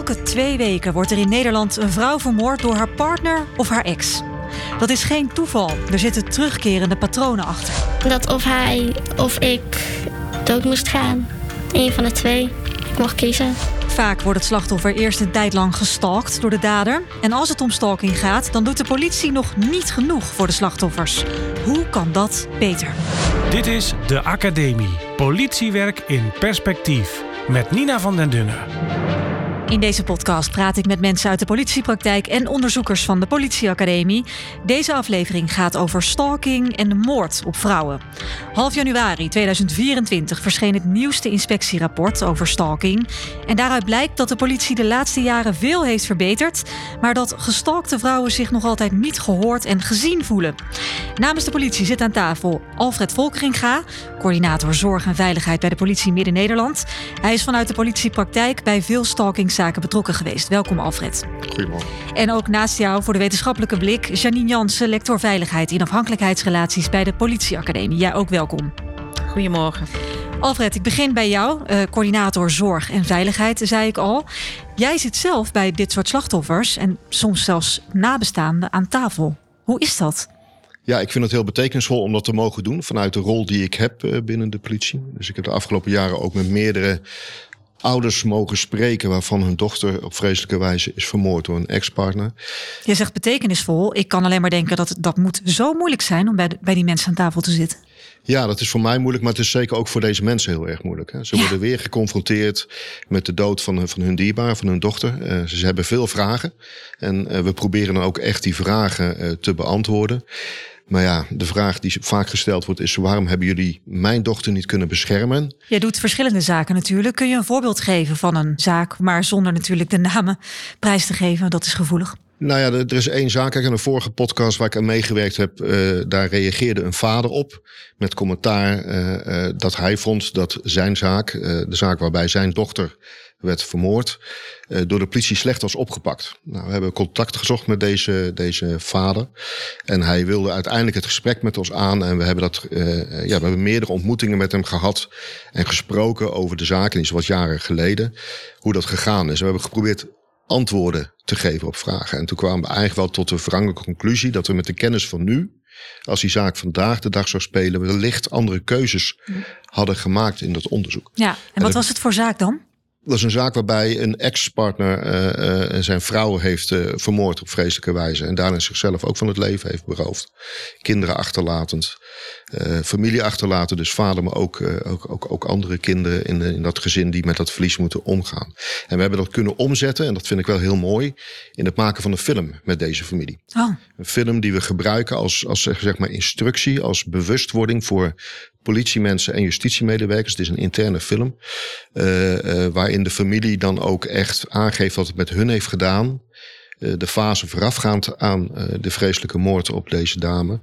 Elke twee weken wordt er in Nederland een vrouw vermoord door haar partner of haar ex. Dat is geen toeval. Er zitten terugkerende patronen achter. Dat of hij of ik dood moest gaan. Eén van de twee. Ik mocht kiezen. Vaak wordt het slachtoffer eerst een tijd lang gestalkt door de dader. En als het om stalking gaat, dan doet de politie nog niet genoeg voor de slachtoffers. Hoe kan dat beter? Dit is de Academie. Politiewerk in perspectief. Met Nina van den Dunnen. In deze podcast praat ik met mensen uit de politiepraktijk en onderzoekers van de Politieacademie. Deze aflevering gaat over stalking en de moord op vrouwen. Half januari 2024 verscheen het nieuwste inspectierapport over stalking. En daaruit blijkt dat de politie de laatste jaren veel heeft verbeterd, maar dat gestalkte vrouwen zich nog altijd niet gehoord en gezien voelen. Namens de politie zit aan tafel Alfred Volkeringa, coördinator zorg en veiligheid bij de politie Midden-Nederland. Hij is vanuit de politiepraktijk bij veel stalkings zaken betrokken geweest. Welkom Alfred. Goedemorgen. En ook naast jou voor de wetenschappelijke blik Janine Jansen, lector veiligheid in afhankelijkheidsrelaties bij de Politieacademie. Jij ook welkom. Goedemorgen. Alfred, ik begin bij jou, uh, coördinator zorg en veiligheid, zei ik al. Jij zit zelf bij dit soort slachtoffers en soms zelfs nabestaanden aan tafel. Hoe is dat? Ja, ik vind het heel betekenisvol om dat te mogen doen vanuit de rol die ik heb uh, binnen de politie. Dus ik heb de afgelopen jaren ook met meerdere ouders mogen spreken waarvan hun dochter op vreselijke wijze is vermoord door een ex-partner. Je zegt betekenisvol. Ik kan alleen maar denken dat dat moet zo moeilijk zijn om bij, de, bij die mensen aan tafel te zitten. Ja, dat is voor mij moeilijk, maar het is zeker ook voor deze mensen heel erg moeilijk. Hè. Ze worden weer geconfronteerd met de dood van, van hun dierbaar, van hun dochter. Uh, ze hebben veel vragen en uh, we proberen dan ook echt die vragen uh, te beantwoorden. Maar ja, de vraag die vaak gesteld wordt is: waarom hebben jullie mijn dochter niet kunnen beschermen? Jij doet verschillende zaken natuurlijk. Kun je een voorbeeld geven van een zaak, maar zonder natuurlijk de namen prijs te geven? Dat is gevoelig. Nou ja, er is één zaak. In een vorige podcast waar ik aan meegewerkt heb, uh, daar reageerde een vader op. Met commentaar uh, uh, dat hij vond dat zijn zaak, de zaak waarbij zijn dochter werd vermoord, uh, door de politie slecht was opgepakt. Nou, we hebben contact gezocht met deze, deze vader. En hij wilde uiteindelijk het gesprek met ons aan. En we hebben, dat, uh, ja, we hebben meerdere ontmoetingen met hem gehad. En gesproken over de zaken, die is wat jaren geleden. Hoe dat gegaan is. We hebben geprobeerd antwoorden te geven op vragen. En toen kwamen we eigenlijk wel tot de verangelijke conclusie dat we met de kennis van nu, als die zaak vandaag de dag zou spelen, wellicht andere keuzes hadden gemaakt in dat onderzoek. Ja, en wat was het voor zaak dan? Dat is een zaak waarbij een ex-partner uh, zijn vrouw heeft uh, vermoord op vreselijke wijze. En daarna zichzelf ook van het leven heeft beroofd. Kinderen achterlatend. Familie achterlaten, dus vader, maar ook, ook, ook, ook andere kinderen in, in dat gezin die met dat verlies moeten omgaan. En we hebben dat kunnen omzetten, en dat vind ik wel heel mooi, in het maken van een film met deze familie. Oh. Een film die we gebruiken als, als zeg maar instructie, als bewustwording voor politiemensen en justitiemedewerkers. Het is een interne film. Uh, uh, waarin de familie dan ook echt aangeeft wat het met hun heeft gedaan. Uh, de fase voorafgaand aan de vreselijke moord op deze dame.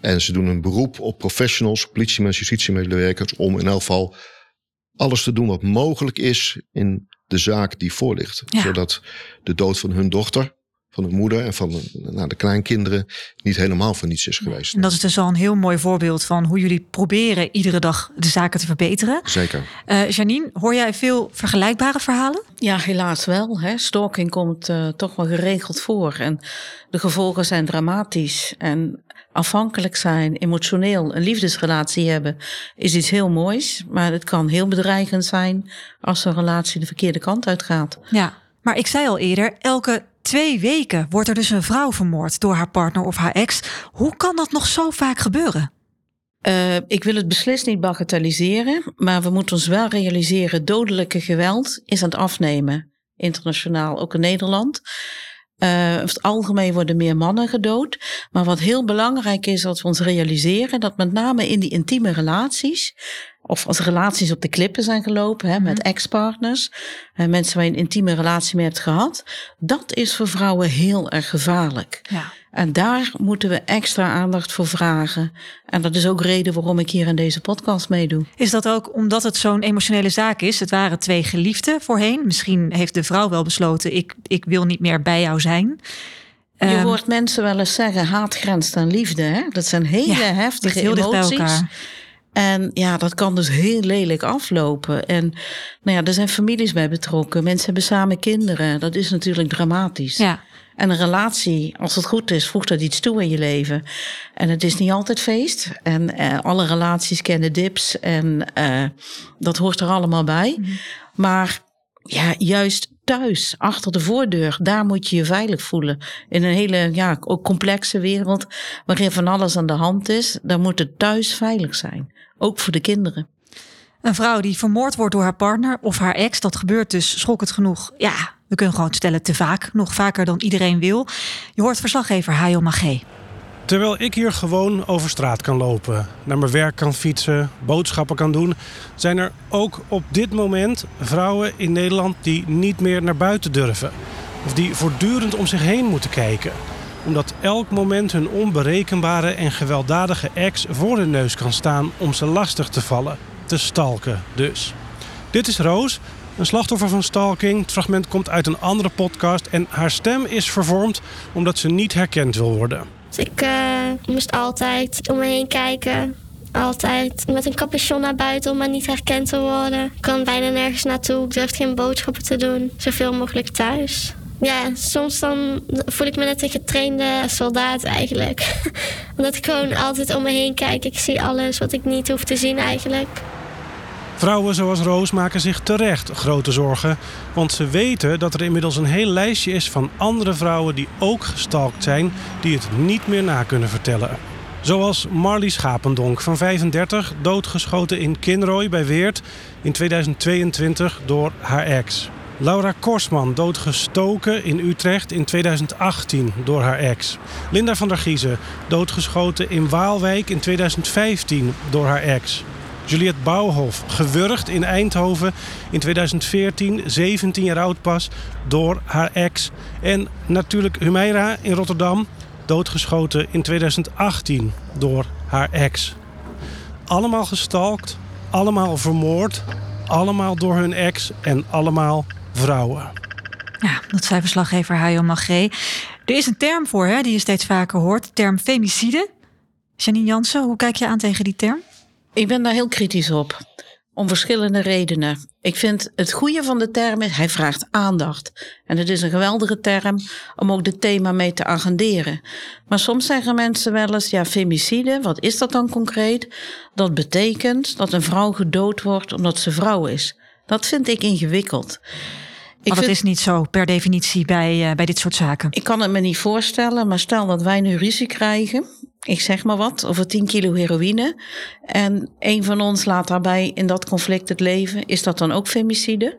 En ze doen een beroep op professionals, politiemensen, justitiemedewerkers. om in elk geval alles te doen wat mogelijk is in de zaak die voor ligt. Ja. Zodat de dood van hun dochter van de moeder en van de, nou, de kleinkinderen niet helemaal voor niets is geweest. En dat is dus al een heel mooi voorbeeld van hoe jullie proberen iedere dag de zaken te verbeteren. Zeker. Uh, Janine, hoor jij veel vergelijkbare verhalen? Ja, helaas wel. Hè. Stalking komt uh, toch wel geregeld voor. En de gevolgen zijn dramatisch. En afhankelijk zijn, emotioneel, een liefdesrelatie hebben, is iets heel moois. Maar het kan heel bedreigend zijn als een relatie de verkeerde kant uitgaat. Ja, maar ik zei al eerder, elke twee weken wordt er dus een vrouw vermoord door haar partner of haar ex. Hoe kan dat nog zo vaak gebeuren? Uh, ik wil het beslist niet bagatelliseren, maar we moeten ons wel realiseren: dodelijke geweld is aan het afnemen. Internationaal, ook in Nederland. Uh, over het algemeen worden meer mannen gedood. Maar wat heel belangrijk is, dat we ons realiseren dat met name in die intieme relaties, of als relaties op de klippen zijn gelopen hè, met ex-partners, en mensen waar je een intieme relatie mee hebt gehad, dat is voor vrouwen heel erg gevaarlijk. Ja. En daar moeten we extra aandacht voor vragen. En dat is ook reden waarom ik hier in deze podcast meedoe. Is dat ook omdat het zo'n emotionele zaak is? Het waren twee geliefden voorheen. Misschien heeft de vrouw wel besloten: ik, ik wil niet meer bij jou zijn. Je Ehm, hoort mensen wel eens zeggen: haat grenst aan liefde. Hè? Dat zijn hele ja, heftige heel dicht bij emoties. En ja, dat kan dus heel lelijk aflopen. En nou ja, er zijn families bij betrokken. Mensen hebben samen kinderen. Dat is natuurlijk dramatisch. Ja. En een relatie, als het goed is, voegt dat iets toe in je leven. En het is niet altijd feest. En uh, alle relaties kennen dips. En uh, dat hoort er allemaal bij. Mm. Maar ja, juist thuis, achter de voordeur, daar moet je je veilig voelen. In een hele ja, ook complexe wereld waarin van alles aan de hand is, dan moet het thuis veilig zijn. Ook voor de kinderen. Een vrouw die vermoord wordt door haar partner of haar ex, dat gebeurt dus schokkend genoeg. Ja, we kunnen gewoon stellen te vaak, nog vaker dan iedereen wil. Je hoort verslaggever Hayo Magé. Terwijl ik hier gewoon over straat kan lopen, naar mijn werk kan fietsen, boodschappen kan doen, zijn er ook op dit moment vrouwen in Nederland die niet meer naar buiten durven. Of die voortdurend om zich heen moeten kijken. Omdat elk moment hun onberekenbare en gewelddadige ex voor hun neus kan staan om ze lastig te vallen. Te stalken dus. Dit is Roos, een slachtoffer van stalking. Het fragment komt uit een andere podcast en haar stem is vervormd omdat ze niet herkend wil worden. Ik uh, moest altijd om me heen kijken. Altijd met een capuchon naar buiten om maar niet herkend te worden. Ik kan bijna nergens naartoe. Ik durfde geen boodschappen te doen. Zoveel mogelijk thuis. Ja, soms dan voel ik me net een getrainde soldaat eigenlijk. Omdat ik gewoon altijd om me heen kijk. Ik zie alles wat ik niet hoef te zien eigenlijk. Vrouwen zoals Roos maken zich terecht grote zorgen, want ze weten dat er inmiddels een heel lijstje is van andere vrouwen die ook gestalkt zijn, die het niet meer na kunnen vertellen. Zoals Marlie Schapendonk van 35, doodgeschoten in Kinrooi bij Weert in 2022 door haar ex. Laura Korsman, doodgestoken in Utrecht in 2018 door haar ex. Linda van der Giezen, doodgeschoten in Waalwijk in 2015 door haar ex. Juliette Bouwhof, gewurgd in Eindhoven in 2014, 17 jaar oud pas, door haar ex. En natuurlijk Humeira in Rotterdam, doodgeschoten in 2018 door haar ex. Allemaal gestalkt, allemaal vermoord, allemaal door hun ex en allemaal vrouwen. Ja, dat zei verslaggever Hayo Magré. Er is een term voor, hè, die je steeds vaker hoort, de term femicide. Janine Jansen, hoe kijk je aan tegen die term? Ik ben daar heel kritisch op. Om verschillende redenen. Ik vind het goede van de term is, hij vraagt aandacht. En het is een geweldige term om ook dit thema mee te agenderen. Maar soms zeggen mensen wel eens, ja, femicide, wat is dat dan concreet? Dat betekent dat een vrouw gedood wordt omdat ze vrouw is. Dat vind ik ingewikkeld. Ik maar dat is niet zo per definitie bij, uh, bij dit soort zaken. Ik kan het me niet voorstellen, maar stel dat wij nu ruzie krijgen ik zeg maar wat, over 10 kilo heroïne. En een van ons laat daarbij in dat conflict het leven. Is dat dan ook femicide?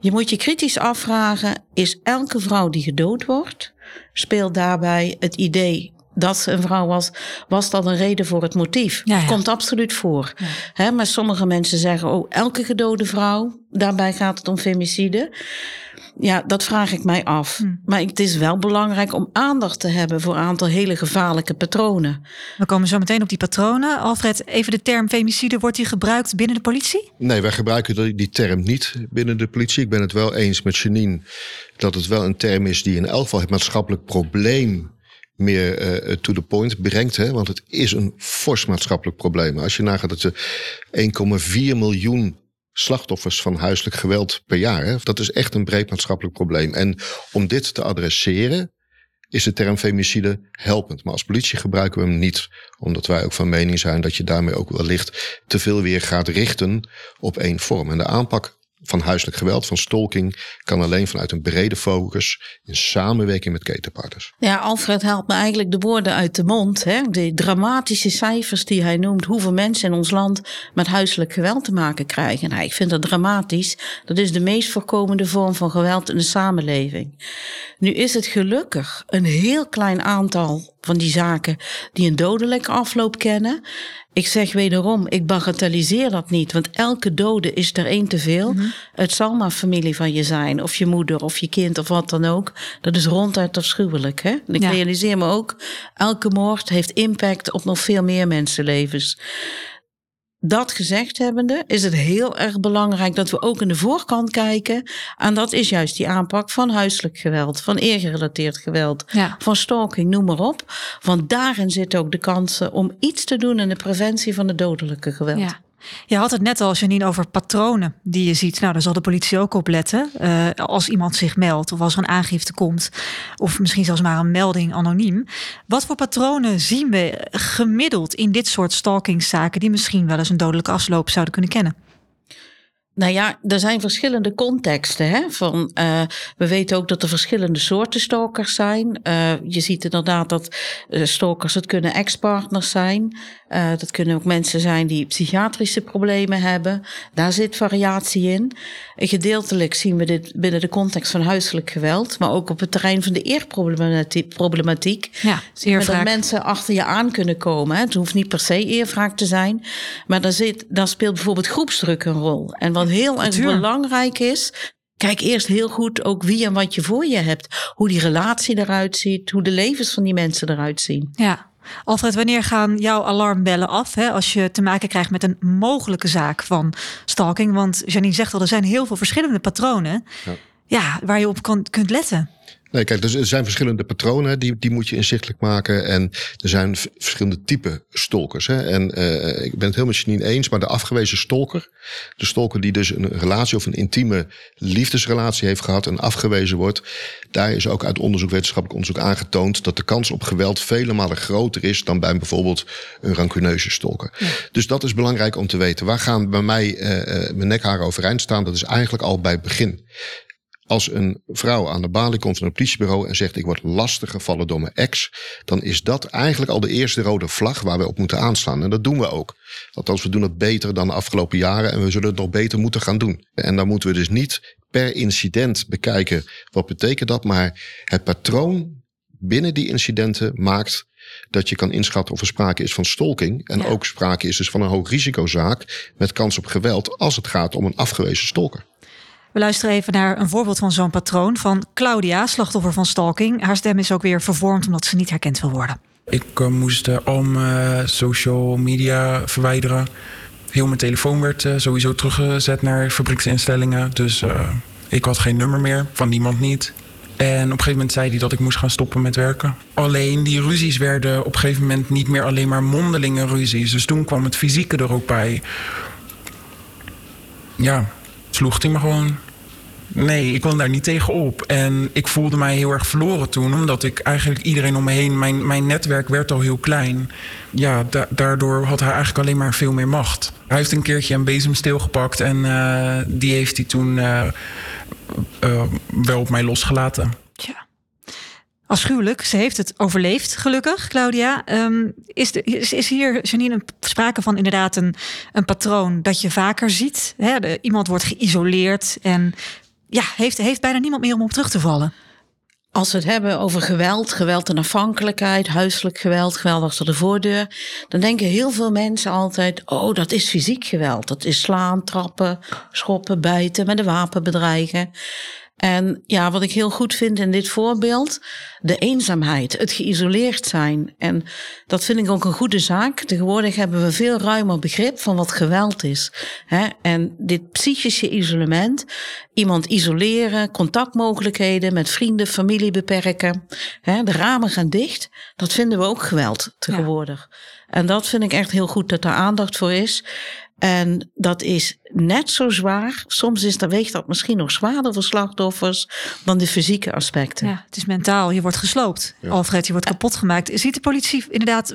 Je moet je kritisch afvragen, is elke vrouw die gedood wordt, speelt daarbij het idee dat ze een vrouw was, was dat een reden voor het motief. Ja, Komt absoluut voor. Ja. maar sommige mensen zeggen, oh, elke gedode vrouw, daarbij gaat het om femicide. Ja, dat vraag ik mij af. Hm. Maar het is wel belangrijk om aandacht te hebben voor een aantal hele gevaarlijke patronen. We komen zo meteen op die patronen. Alfred, even de term femicide, wordt die gebruikt binnen de politie? Nee, wij gebruiken die term niet binnen de politie. Ik ben het wel eens met Janine dat het wel een term is die in elk geval het maatschappelijk probleem meer uh, to the point brengt. Hè? Want het is een fors maatschappelijk probleem. Als je nagaat dat ze 1,4 miljoen slachtoffers van huiselijk geweld per jaar. Hè? Dat is echt een breed maatschappelijk probleem. En om dit te adresseren is de term femicide helpend. Maar als politie gebruiken we hem niet. Omdat wij ook van mening zijn dat je daarmee ook wellicht te veel weer gaat richten op één vorm. En de aanpak van huiselijk geweld, van stalking, kan alleen vanuit een brede focus in samenwerking met ketenpartners. Ja, Alfred haalt me eigenlijk de woorden uit de mond. Hè? De dramatische cijfers die hij noemt, hoeveel mensen in ons land met huiselijk geweld te maken krijgen. Nou, ik vind dat dramatisch. Dat is de meest voorkomende vorm van geweld in de samenleving. Nu is het gelukkig een heel klein aantal van die zaken die een dodelijke afloop kennen. Ik zeg wederom, ik bagatelliseer dat niet, want elke dode is er één te veel. Mhm. Het zal maar familie van je zijn, of je moeder, of je kind, of wat dan ook. Dat is ronduit afschuwelijk. Hè? ik realiseer me ook, elke moord heeft impact op nog veel meer mensenlevens. Dat gezegd hebbende, is het heel erg belangrijk dat we ook in de voorkant kijken. En dat is juist die aanpak van huiselijk geweld, van eergerelateerd geweld, Ja. van stalking, noem maar op. Want daarin zitten ook de kansen om iets te doen in de preventie van het dodelijke geweld. Ja. Je had het net al, Janine, over patronen die je ziet. Nou, daar zal de politie ook op letten. Eh, als iemand zich meldt of als er een aangifte komt. Of misschien zelfs maar een melding anoniem. Wat voor patronen zien we gemiddeld in dit soort stalkingszaken... die misschien wel eens een dodelijke afloop zouden kunnen kennen? Nou ja, er zijn verschillende contexten. Hè? Van, eh, we weten ook dat er verschillende soorten stalkers zijn. Eh, je ziet inderdaad dat eh, stalkers, het kunnen ex-partners zijn. Dat kunnen ook mensen zijn die psychiatrische problemen hebben. Daar zit variatie in. Gedeeltelijk zien we dit binnen de context van huiselijk geweld. Maar ook op het terrein van de eerproblematiek. problematiek. Ja, Zien we dat mensen achter je aan kunnen komen. hè. Het hoeft niet per se eerwraak te zijn. Maar daar, zit, daar speelt bijvoorbeeld groepsdruk een rol. En wat heel erg belangrijk is. Kijk eerst heel goed ook wie en wat je voor je hebt. Hoe die relatie eruit ziet. Hoe de levens van die mensen eruit zien. Ja. Alfred, wanneer gaan jouw alarmbellen af hè, als je te maken krijgt met een mogelijke zaak van stalking? Want Janine zegt al, er zijn heel veel verschillende patronen Ja. ja, waar je op kan, kunt letten. Nee, kijk, dus er zijn verschillende patronen, die, die moet je inzichtelijk maken. En er zijn verschillende typen stalkers. Hè. En eh, ik ben het helemaal met Janine eens, maar de afgewezen stalker, de stalker die dus een relatie of een intieme liefdesrelatie heeft gehad en afgewezen wordt, daar is ook uit onderzoek, wetenschappelijk onderzoek aangetoond dat de kans op geweld vele malen groter is dan bij bijvoorbeeld een rancuneuze stalker. Dus dat is belangrijk om te weten. Waar gaan bij mij eh, mijn nekharen overeind staan? Dat is eigenlijk al bij het begin. Als een vrouw aan de balie komt van een politiebureau en zegt: Ik word lastig gevallen door mijn ex, dan is dat eigenlijk al de eerste rode vlag waar we op moeten aanslaan. En dat doen we ook. Althans, we doen het beter dan de afgelopen jaren en we zullen het nog beter moeten gaan doen. En dan moeten we dus niet per incident bekijken wat betekent dat, maar het patroon binnen die incidenten maakt dat je kan inschatten of er sprake is van stalking. En Ja. ook sprake is dus van een hoog risicozaak met kans op geweld als het gaat om een afgewezen stalker. We luisteren even naar een voorbeeld van zo'n patroon van Claudia, slachtoffer van stalking. Haar stem is ook weer vervormd omdat ze niet herkend wil worden. Ik eh, moest eh, al mijn social media verwijderen. Heel mijn telefoon werd eh, sowieso teruggezet naar fabrieksinstellingen. Dus eh, ik had geen nummer meer, van niemand niet. En op een gegeven moment zei hij dat ik moest gaan stoppen met werken. Alleen die ruzies werden op een gegeven moment niet meer alleen maar mondelinge ruzies. Dus toen kwam het fysieke er ook bij. Ja, sloeg hij me gewoon. Nee, ik kwam daar niet tegen op. En ik voelde mij heel erg verloren toen, omdat ik eigenlijk iedereen om me heen, mijn, mijn netwerk werd al heel klein. Ja, da- daardoor had hij eigenlijk alleen maar veel meer macht. Hij heeft een keertje een bezemsteel gepakt en eh, die heeft hij toen eh, eh, wel op mij losgelaten. Afschuwelijk. Ze heeft het overleefd, gelukkig, Claudia. Ehm, is, is, hier, Janine, sprake van inderdaad een, een patroon dat je vaker ziet? Hè? Iemand wordt geïsoleerd en ja, heeft, heeft bijna niemand meer om op terug te vallen. Als we het hebben over geweld, geweld en afhankelijkheid, huiselijk geweld, geweld achter de voordeur, dan denken heel veel mensen altijd: oh, dat is fysiek geweld. Dat is slaan, trappen, schoppen, bijten, met een wapen bedreigen. En ja, wat ik heel goed vind in dit voorbeeld, de eenzaamheid, het geïsoleerd zijn. En dat vind ik ook een goede zaak. Tegenwoordig hebben we veel ruimer begrip van wat geweld is. Hè? En dit psychische isolement, iemand isoleren, contactmogelijkheden met vrienden, familie beperken, hè? de ramen gaan dicht, dat vinden we ook geweld tegenwoordig. En dat vind ik echt heel goed dat daar aandacht voor is. En dat is net zo zwaar. Soms is, dat weegt dat misschien nog zwaarder voor slachtoffers dan de fysieke aspecten. Ja, het is mentaal. Je wordt gesloopt. Alfred, je wordt kapot gemaakt. Ziet de politie inderdaad,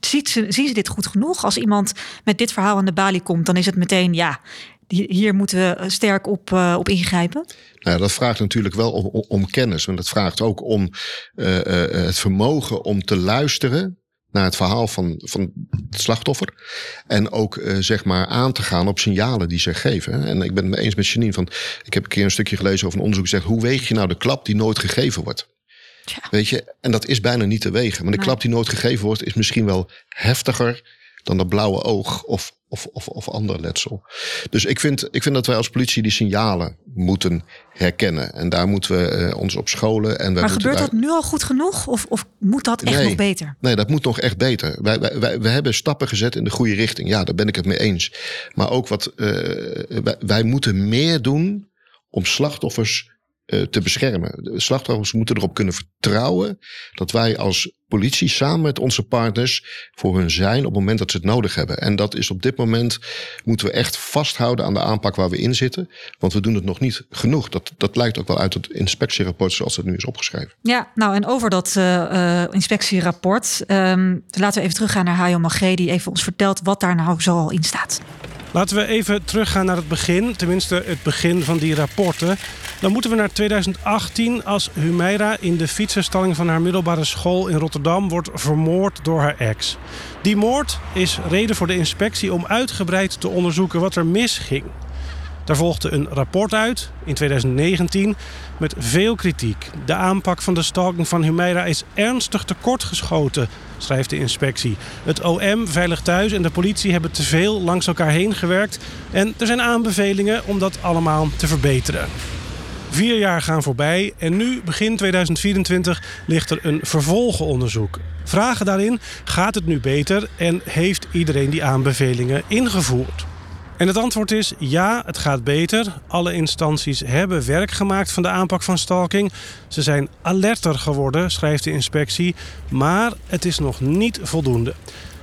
ziet ze, zien ze dit goed genoeg? Als iemand met dit verhaal aan de balie komt, dan is het meteen, ja, hier moeten we sterk op, eh, op ingrijpen. Nou, dat vraagt natuurlijk wel om, om, om kennis. En dat vraagt ook om uh, uh, het vermogen om te luisteren naar het verhaal van, van het slachtoffer. En ook uh, zeg maar aan te gaan op signalen die ze geven. En ik ben het me eens met Janine. Van, ik heb een keer een stukje gelezen over een onderzoek. Zegt, hoe weeg je nou de klap die nooit gegeven wordt? Tja. Weet je, en dat is bijna niet te wegen. Maar de Nee. klap die nooit gegeven wordt, is misschien wel heftiger dan dat blauwe oog of, of, of, of ander letsel. Dus ik vind, ik vind dat wij als politie die signalen moeten herkennen. En daar moeten we uh, ons op scholen. En maar gebeurt dat nu al goed genoeg? Of, of moet dat echt nog beter? Nee, dat moet nog echt beter. Wij, wij, wij, we hebben stappen gezet in de goede richting. Ja, daar ben ik het mee eens. Maar ook wat uh, wij, wij moeten meer doen om slachtoffers te beschermen. De slachtoffers moeten erop kunnen vertrouwen dat wij als politie samen met onze partners voor hun zijn op het moment dat ze het nodig hebben. En dat is op dit moment moeten we echt vasthouden aan de aanpak waar we in zitten. Want we doen het nog niet genoeg. Dat, dat blijkt ook wel uit het inspectierapport zoals het nu is opgeschreven. Ja, nou en over dat uh, inspectierapport. Um, laten we even teruggaan naar Hajo Magre die even ons vertelt wat daar nou zoal in staat. Laten we even teruggaan naar het begin, tenminste het begin van die rapporten. Dan moeten we naar 2018 als Humeira in de fietsenstalling van haar middelbare school in Rotterdam wordt vermoord door haar ex. Die moord is reden voor de inspectie om uitgebreid te onderzoeken wat er misging. Daar volgde een rapport uit in 2019 met veel kritiek. De aanpak van de stalking van Humeira is ernstig tekortgeschoten, schrijft de inspectie. Het OM, Veilig Thuis en de politie hebben te veel langs elkaar heen gewerkt. En er zijn aanbevelingen om dat allemaal te verbeteren. Vier jaar gaan voorbij en nu, begin 2024, ligt er een vervolgonderzoek. Vragen daarin: gaat het nu beter en heeft iedereen die aanbevelingen ingevoerd? En het antwoord is ja, het gaat beter. Alle instanties hebben werk gemaakt van de aanpak van stalking. Ze zijn alerter geworden, schrijft de inspectie, maar het is nog niet voldoende.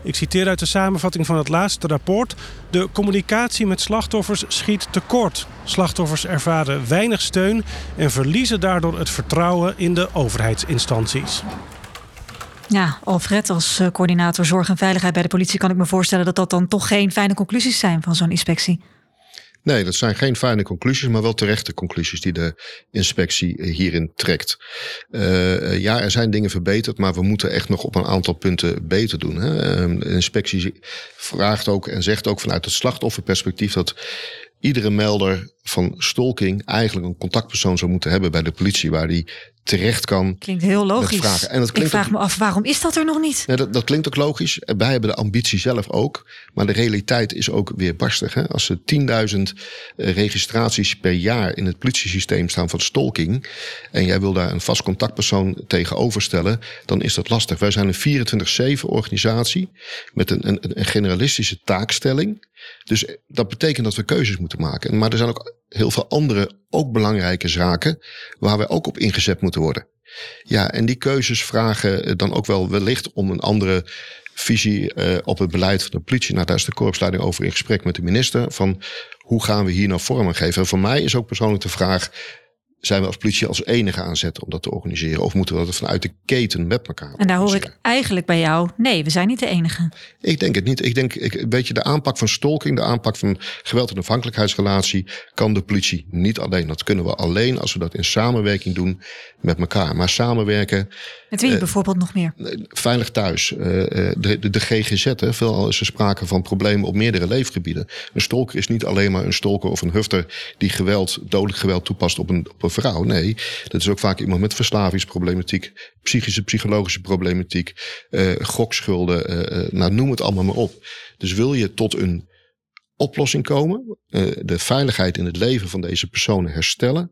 Ik citeer uit de samenvatting van het laatste rapport. De communicatie met slachtoffers schiet tekort. Slachtoffers ervaren weinig steun en verliezen daardoor het vertrouwen in de overheidsinstanties. Alfred, als eh, coördinator zorg en veiligheid bij de politie kan ik me voorstellen dat dat dan toch geen fijne conclusies zijn van zo'n inspectie. Nee, dat zijn geen fijne conclusies, maar wel terechte conclusies die de inspectie eh, hierin trekt. Uh, ja, er zijn dingen verbeterd, maar we moeten echt nog op een aantal punten beter doen. Hè. Ehm, de inspectie vraagt ook en zegt ook vanuit het slachtofferperspectief dat iedere melder van stalking eigenlijk een contactpersoon zou moeten hebben bij de politie, waar die terecht kan. Klinkt heel logisch. En dat klinkt Ik vraag me af, waarom is dat er nog niet? Nee, dat, dat, klinkt ook logisch. Wij hebben de ambitie zelf ook. Maar de realiteit is ook weer barstig. Hè? Als er 10.000 eh, registraties per jaar in het politiesysteem staan van stalking. en jij wil daar een vast contactpersoon tegenover stellen. dan is dat lastig. Wij zijn een 24-7 organisatie met een, een, een generalistische taakstelling. Dus dat betekent dat we keuzes moeten maken. Maar er zijn ook heel veel andere, ook belangrijke zaken waar we ook op ingezet moeten worden. Ja, en die keuzes vragen dan ook wel wellicht om een andere visie uh, op het beleid van de politie. Nou, daar is de korpsleiding over in gesprek met de minister. Van hoe gaan we hier nou vorm aan geven? En voor mij is ook persoonlijk de vraag: zijn we als politie als enige aanzetten om dat te organiseren? Of moeten we dat vanuit de keten met elkaar En daar hoor ik eigenlijk bij jou, nee, we zijn niet de enige. Ik denk het niet. Ik denk, ik, weet je, de aanpak van stalking, de aanpak van geweld- en afhankelijkheidsrelatie, kan de politie niet alleen. Dat kunnen we alleen als we dat in samenwerking doen met elkaar. Maar samenwerken. Met wie uh, bijvoorbeeld nog meer? Veilig thuis. Uh, de, de, de GGZ. Hè. Veelal is er sprake van problemen op meerdere leefgebieden. Een stalker is niet alleen maar een stalker of een hufter die geweld, dodelijk geweld toepast op een, op een vrouw. Nee, dat is ook vaak iemand met verslavingsproblematiek, psychische, psychologische problematiek, gokschulden. nou, noem het allemaal maar op. Dus wil je tot een oplossing komen, de veiligheid in het leven van deze personen herstellen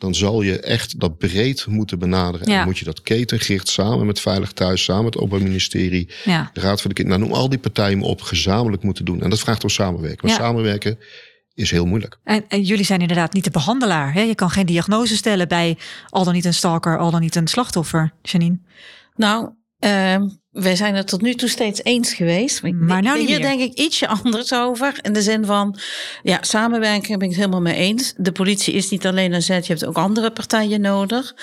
dan zal je echt dat breed moeten benaderen. En dan moet je dat ketengericht samen met Veilig Thuis, samen met het Openbaar Ministerie, ja. de Raad voor de Kinderen, nou, noem al die partijen op, gezamenlijk moeten doen. En dat vraagt om samenwerken. Maar samenwerken is heel moeilijk. En, en, jullie zijn inderdaad niet de behandelaar. Hè? Je kan geen diagnose stellen bij al dan niet een stalker, al dan niet een slachtoffer, Janine. Nou, uh, wij zijn het tot nu toe steeds eens geweest. Maar nou Hier denk ik ietsje anders over. In de zin van, ja, samenwerken ben ik het helemaal mee eens. De politie is niet alleen een zet, je hebt ook andere partijen nodig.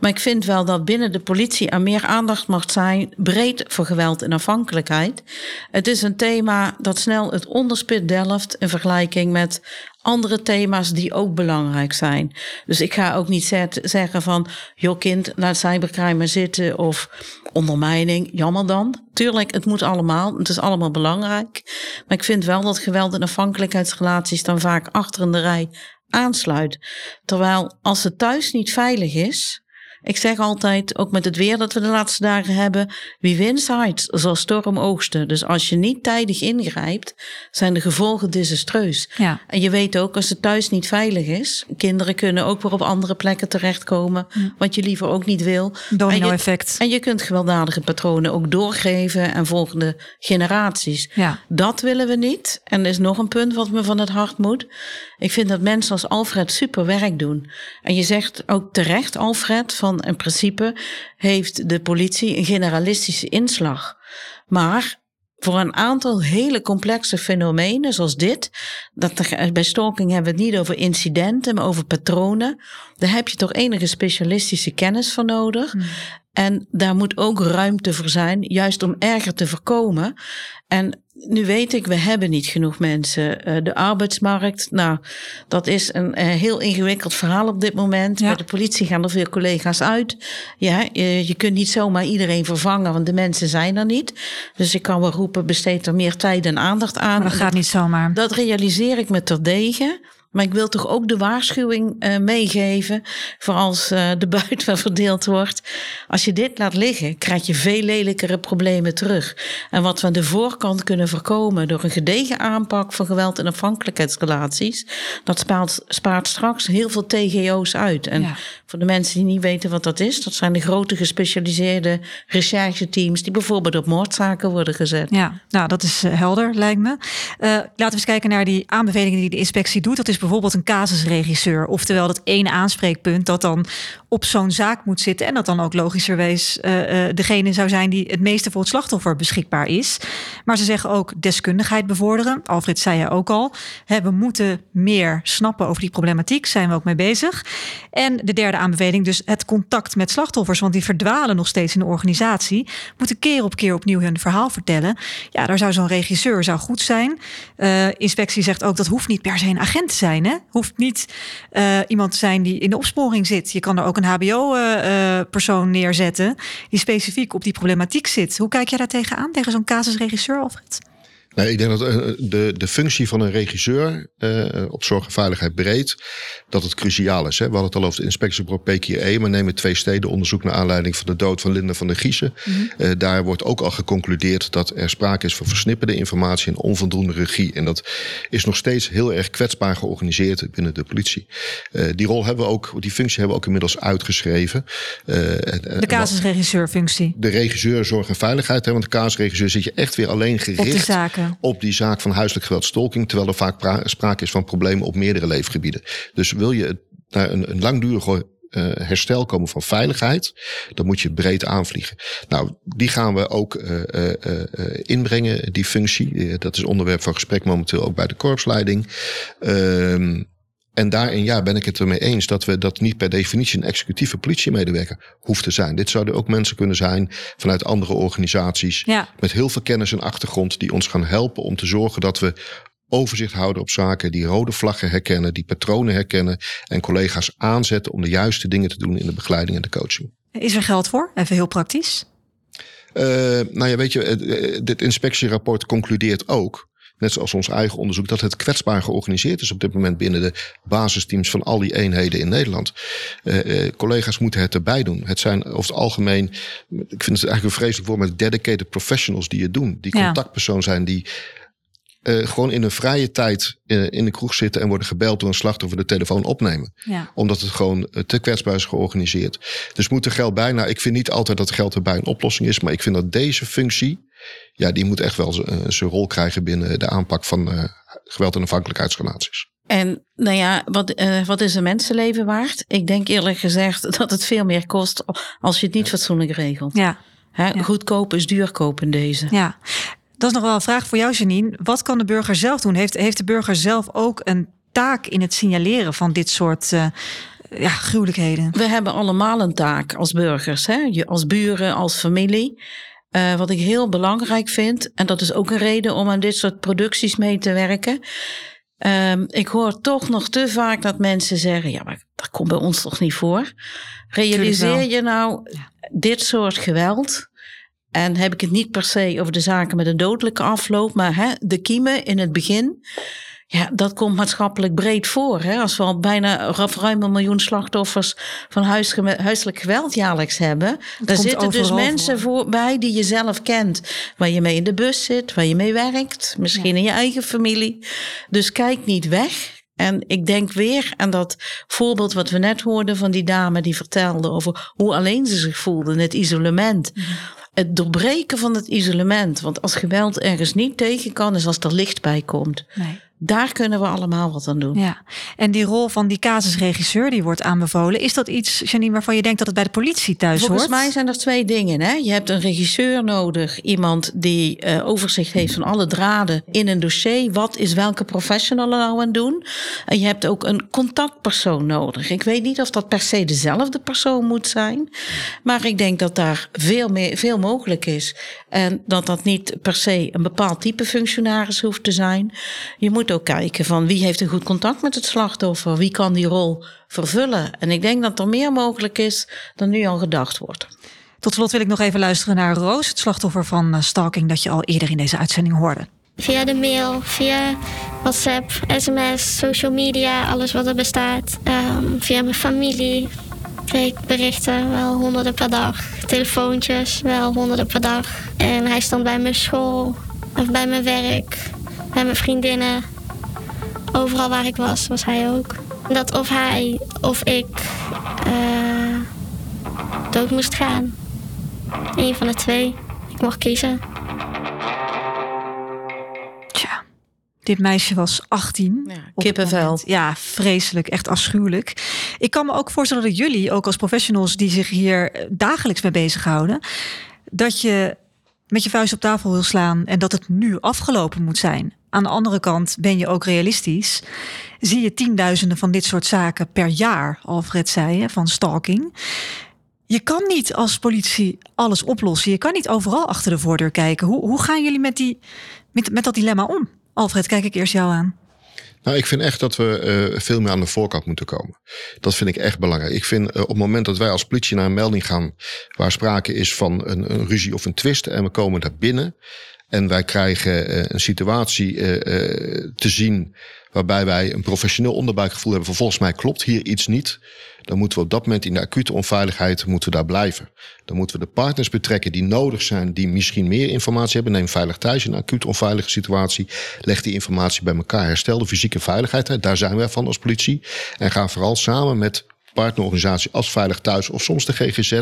Maar ik vind wel dat binnen de politie er meer aandacht mag zijn, breed voor geweld en afhankelijkheid. Het is een thema dat snel het onderspit delft in vergelijking met andere thema's die ook belangrijk zijn. Dus ik ga ook niet zeggen van, joh kind, laat cybercrime zitten of ondermijning, jammer dan. Tuurlijk, het moet allemaal, het is allemaal belangrijk. Maar ik vind wel dat geweld en afhankelijkheidsrelaties dan vaak achter in de rij aansluit. Terwijl als het thuis niet veilig is, Ik zeg altijd, ook met het weer dat we de laatste dagen hebben, wie wint zaait, zal storm oogsten. Dus als je niet tijdig ingrijpt, zijn de gevolgen desastreus. Ja. En je weet ook, als het thuis niet veilig is, kinderen kunnen ook weer op andere plekken terechtkomen, wat je liever ook niet wil. Domino-effect. En je kunt gewelddadige patronen ook doorgeven aan volgende generaties. Ja. Dat willen we niet. En er is nog een punt wat me van het hart moet. Ik vind dat mensen als Alfred super werk doen. En je zegt ook terecht, Alfred, van in principe heeft de politie een generalistische inslag. Maar voor een aantal hele complexe fenomenen zoals dit, dat er, bij stalking hebben we het niet over incidenten, maar over patronen. Daar heb je toch enige specialistische kennis voor nodig. En daar moet ook ruimte voor zijn, juist om erger te voorkomen. En nu weet ik, we hebben niet genoeg mensen. Eh, De arbeidsmarkt, nou, dat is een eh, heel ingewikkeld verhaal op dit moment. Ja. Bij de politie gaan er veel collega's uit. Ja, je, je kunt niet zomaar iedereen vervangen, want de mensen zijn er niet. Dus ik kan wel roepen, besteed er meer tijd en aandacht aan. Maar dat gaat niet zomaar. Dat realiseer ik me terdege. Maar ik wil toch ook de waarschuwing eh, meegeven voor als eh, de buit wel verdeeld wordt. Als je dit laat liggen, krijg je veel lelijkere problemen terug. En wat we aan de voorkant kunnen voorkomen door een gedegen aanpak van geweld- en afhankelijkheidsrelaties, dat spaart, spaart straks heel veel TGO's uit. En Ja. voor de mensen die niet weten wat dat is, dat zijn de grote gespecialiseerde rechercheteams die bijvoorbeeld op moordzaken worden gezet. Ja, nou dat is eh, helder, lijkt me. Laten we eens kijken naar die aanbevelingen die de inspectie doet. Dat is bijvoorbeeld een casusregisseur. Oftewel dat ene aanspreekpunt dat dan op zo'n zaak moet zitten. En dat dan ook logischerwijs eh, eh, degene zou zijn die het meeste voor het slachtoffer beschikbaar is. Maar ze zeggen ook deskundigheid bevorderen. Alfred zei je ook al. Hè, we moeten meer snappen over die problematiek. Zijn we ook mee bezig. En de derde aanbeveling, dus het contact met slachtoffers. Want die verdwalen nog steeds in de organisatie. Moeten keer op keer opnieuw hun verhaal vertellen. Ja, daar zou zo'n regisseur zou goed zijn. Eh, inspectie zegt ook dat hoeft niet per se een agent te zijn. Hè? Hoeft niet eh, iemand te zijn die in de opsporing zit. Je kan er ook een HBO-persoon neerzetten die specifiek op die problematiek zit. Hoe kijk jij daar tegenaan, tegen zo'n casusregisseur, Alfred? Nee, ik denk dat eh, de, de functie van een regisseur eh, op zorg en veiligheid breed, dat het cruciaal is. Hè. We hadden het al over de inspectiebureau PKE, maar nemen twee steden onderzoek naar aanleiding van de dood van Linda van der Giezen. Eh, daar wordt ook al geconcludeerd dat er sprake is van versnipperde informatie en onvoldoende regie. En dat is nog steeds heel erg kwetsbaar georganiseerd binnen de politie. Die rol hebben we ook, die functie hebben we ook inmiddels uitgeschreven. En- en De casusregisseurfunctie. de regisseur zorg en veiligheid. Hè, want de kaasregisseur zit je echt weer alleen gericht Op de zaken. Op die zaak van huiselijk geweld stalking. Terwijl er vaak pra- sprake is van problemen op meerdere leefgebieden. Dus wil je naar een, een langdurig eh, herstel komen van veiligheid, dan moet je breed aanvliegen. Nou, die gaan we ook eh, eh, inbrengen, die functie. Dat is onderwerp van gesprek momenteel ook bij de korpsleiding. Ehm en daarin ja, ben ik het ermee eens dat we dat niet per definitie een executieve politiemedewerker hoeft te zijn. Dit zouden ook mensen kunnen zijn vanuit andere organisaties. Ja. Met heel veel kennis en achtergrond die ons gaan helpen om te zorgen dat we overzicht houden op zaken, die rode vlaggen herkennen, die patronen herkennen en collega's aanzetten om de juiste dingen te doen in de begeleiding en de coaching. Is er geld voor? Even heel praktisch. Eh, nou ja, weet je, eh, dit inspectierapport concludeert ook, net zoals ons eigen onderzoek, dat het kwetsbaar georganiseerd is op dit moment binnen de basisteams van al die eenheden in Nederland. Eh, collega's moeten het erbij doen. Het zijn over het algemeen, ik vind het eigenlijk een vreselijk woord, maar dedicated professionals die het doen. Die Ja. contactpersoon zijn die eh, gewoon in hun vrije tijd in de kroeg zitten en worden gebeld door een slachtoffer de telefoon opnemen Ja. omdat het gewoon te kwetsbaar is georganiseerd. Dus moet er geld bij? Nou, ik vind niet altijd dat geld erbij een oplossing is. Maar ik vind dat deze functie, ja, die moet echt wel eh, zijn rol krijgen binnen de aanpak van eh, geweld- en afhankelijkheidsrelaties. En nou ja, wat, eh, wat is een mensenleven waard? Ik denk eerlijk gezegd dat het veel meer kost als je het niet fatsoenlijk regelt. Ja. Hè, Ja. Goedkoop is duurkoop in deze. Ja, dat is nog wel een vraag voor jou, Janine. Wat kan de burger zelf doen? Heeft, heeft de burger zelf ook een taak in het signaleren van dit soort eh, ja, gruwelijkheden? We hebben allemaal een taak als burgers, hè? Je- als buren, als familie. Eh, wat ik heel belangrijk vind, en dat is ook een reden om aan dit soort producties mee te werken. Ehm, ik hoor toch nog te vaak dat mensen zeggen: ja, maar dat komt bij ons toch niet voor. Realiseer je nou dit soort geweld? En heb ik het niet per se over de zaken met een dodelijke afloop, maar hè, de kiemen in het begin. Ja, dat komt maatschappelijk breed voor. Hè? Als we al bijna ruim een miljoen slachtoffers van huiselijk geweld jaarlijks hebben. daar zitten dus mensen voor. bij die je zelf kent. Waar je mee in de bus zit, waar je mee werkt. Misschien in je eigen familie. Dus kijk niet weg. En ik denk weer aan dat voorbeeld wat we net hoorden van die dame die vertelde over hoe alleen ze zich voelde in het isolement. Mhm. Het doorbreken van het isolement. Want als geweld ergens niet tegen kan, is als er licht bij komt. Nee. Daar kunnen we allemaal wat aan doen. Ja, en die rol van die casusregisseur die wordt aanbevolen, is dat iets, Janine, waarvan je denkt dat het bij de politie thuis Volgens hoort? Volgens mij zijn er twee dingen. Hè? Je hebt een regisseur nodig, iemand die uh, overzicht heeft van alle draden in een dossier. Wat is welke professional er nou aan doen? En je hebt ook een contactpersoon nodig. Ik weet niet of dat per se dezelfde persoon moet zijn, maar ik denk dat daar veel, meer, veel mogelijk is. En dat dat niet per se een bepaald type functionaris hoeft te zijn. Je moet ook kijken van wie heeft een goed contact met het slachtoffer, wie kan die rol vervullen. En ik denk dat er meer mogelijk is dan nu al gedacht wordt. Tot slot wil ik nog even luisteren naar Roos, het slachtoffer van eh, stalking dat je al eerder in deze uitzending hoorde. Via de mail, via WhatsApp, sms, social media, alles wat er bestaat. Ehm, via mijn familie kreeg ik berichten, wel honderden per dag. Telefoontjes, wel honderden per dag. En hij stond bij mijn school of bij mijn werk, bij mijn vriendinnen. Overal waar ik was, was hij ook. Dat of hij of ik uh, dood moest gaan. Eén van de twee. Ik mocht kiezen. Tja, dit meisje was 18. Ja, kippenvel. Ja, vreselijk. Echt afschuwelijk. Ik kan me ook voorstellen dat jullie, ook als professionals die zich hier eh, dagelijks mee bezighouden, dat je met je vuist op tafel wil slaan en dat het nu afgelopen moet zijn. Aan de andere kant ben je ook realistisch. Zie je tienduizenden van dit soort zaken per jaar, Alfred zei van stalking. Je kan niet als politie alles oplossen. Je kan niet overal achter de voordeur kijken. Hoe, hoe gaan jullie met, die, met, met dat dilemma om? Alfred, kijk ik eerst jou aan. Nou, ik vind echt dat we uh, veel meer aan de voorkant moeten komen. Dat vind ik echt belangrijk. Ik vind uh, op het moment dat wij als politie naar een melding gaan waar sprake is van een, een ruzie of een twist en we komen daar binnen en wij krijgen uh, een situatie te zien waarbij wij een professioneel onderbuikgevoel hebben van volgens mij klopt hier iets niet, dan moeten we op dat moment in de acute onveiligheid moeten we daar blijven. Dan moeten we de partners betrekken die nodig zijn, die misschien meer informatie hebben. Neem veilig thuis in een acuut onveilige situatie. Leg die informatie bij elkaar. Herstel de fysieke veiligheid. Daar zijn wij van als politie. En ga vooral samen met partnerorganisatie als Veilig Thuis of soms de GGZ.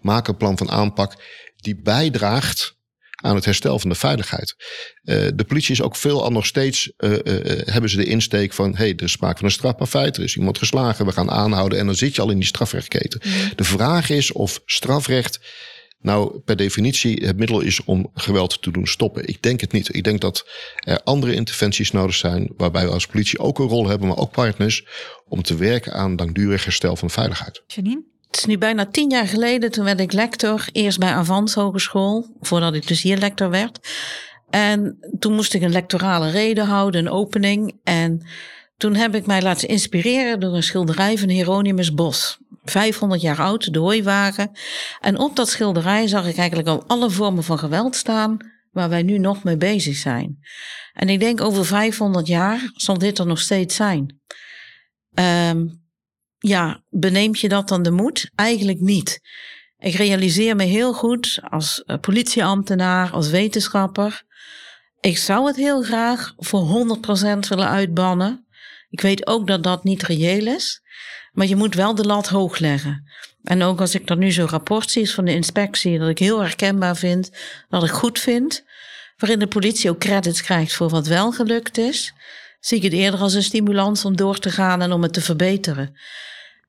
Maak een plan van aanpak die bijdraagt aan het herstel van de veiligheid. Uh, de politie is ook veel nog steeds, uh, uh, hebben ze de insteek van, hey, er is sprake van een strafbaar feit, er is iemand geslagen, we gaan aanhouden en dan zit je al in die strafrechtketen. Mm. De vraag is of strafrecht nou per definitie het middel is om geweld te doen stoppen. Ik denk het niet. Ik denk dat er andere interventies nodig zijn, waarbij we als politie ook een rol hebben, maar ook partners, om te werken aan langdurig herstel van veiligheid. Janine? Het is nu bijna tien jaar geleden, toen werd ik lector, eerst bij Avans Hogeschool, voordat ik dus hier lector werd. En toen moest ik een lectorale reden houden, een opening. En toen heb ik mij laten inspireren door een schilderij van Hieronymus Bos. 500 jaar oud, de hooiwagen. En op dat schilderij zag ik eigenlijk al alle vormen van geweld staan waar wij nu nog mee bezig zijn. En ik denk over 500 jaar zal dit er nog steeds zijn. Um, ja, beneemt je dat dan de moed? Eigenlijk niet. Ik realiseer me heel goed als eh, politieambtenaar, als wetenschapper. Ik zou het heel graag voor 100% willen uitbannen. Ik weet ook dat dat niet reëel is. Maar je moet wel de lat hoog leggen. En ook als ik dan nu zo'n rapport zie van de inspectie, dat ik heel herkenbaar vind, dat ik goed vind, waarin de politie ook credits krijgt voor wat wel gelukt is, zie ik het eerder als een stimulans om door te gaan en om het te verbeteren.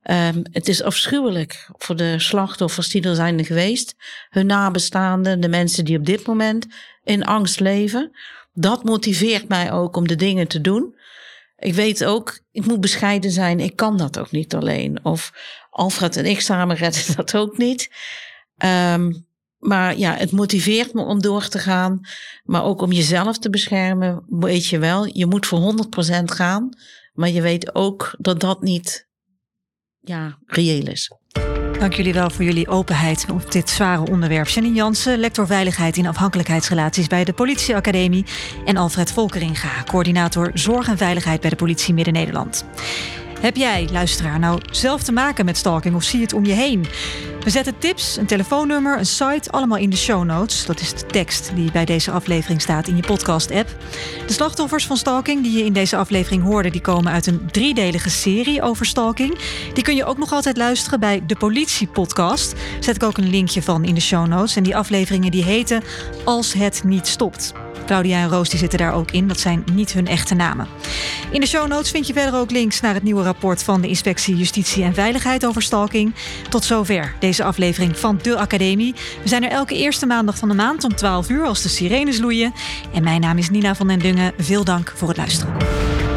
Um, het is afschuwelijk voor de slachtoffers die er zijn geweest, hun nabestaanden, de mensen die op dit moment in angst leven. Dat motiveert mij ook om de dingen te doen. Ik weet ook, ik moet bescheiden zijn, ik kan dat ook niet alleen. Of Alfred en ik samen redden dat ook niet. Um, maar ja, het motiveert me om door te gaan. Maar ook om jezelf te beschermen, weet je wel. Je moet voor 100% gaan. Maar je weet ook dat dat niet ja, reëel is. Dank jullie wel voor jullie openheid op dit zware onderwerp. Janine Jansen, lector veiligheid in afhankelijkheidsrelaties bij de Politieacademie. En Alfred Volkeringa, coördinator zorg en veiligheid bij de Politie Midden-Nederland. Heb jij, luisteraar, nou zelf te maken met stalking of zie je het om je heen? We zetten tips, een telefoonnummer, een site allemaal in de show notes. Dat is de tekst die bij deze aflevering staat in je podcast-app. De slachtoffers van stalking die je in deze aflevering hoorde, die komen uit een driedelige serie over stalking. Die kun je ook nog altijd luisteren bij de Politie Podcast. Zet ik ook een linkje van in de show notes. En die afleveringen die heten Als het niet stopt. Claudia en Roos die zitten daar ook in. Dat zijn niet hun echte namen. In de show notes vind je verder ook links naar het nieuwe rapport van de Inspectie Justitie en Veiligheid over stalking. Tot zover deze aflevering van De Academie. We zijn er elke eerste maandag van de maand om 12 uur als de sirenes loeien. En mijn naam is Nina van den Dungen. Veel dank voor het luisteren.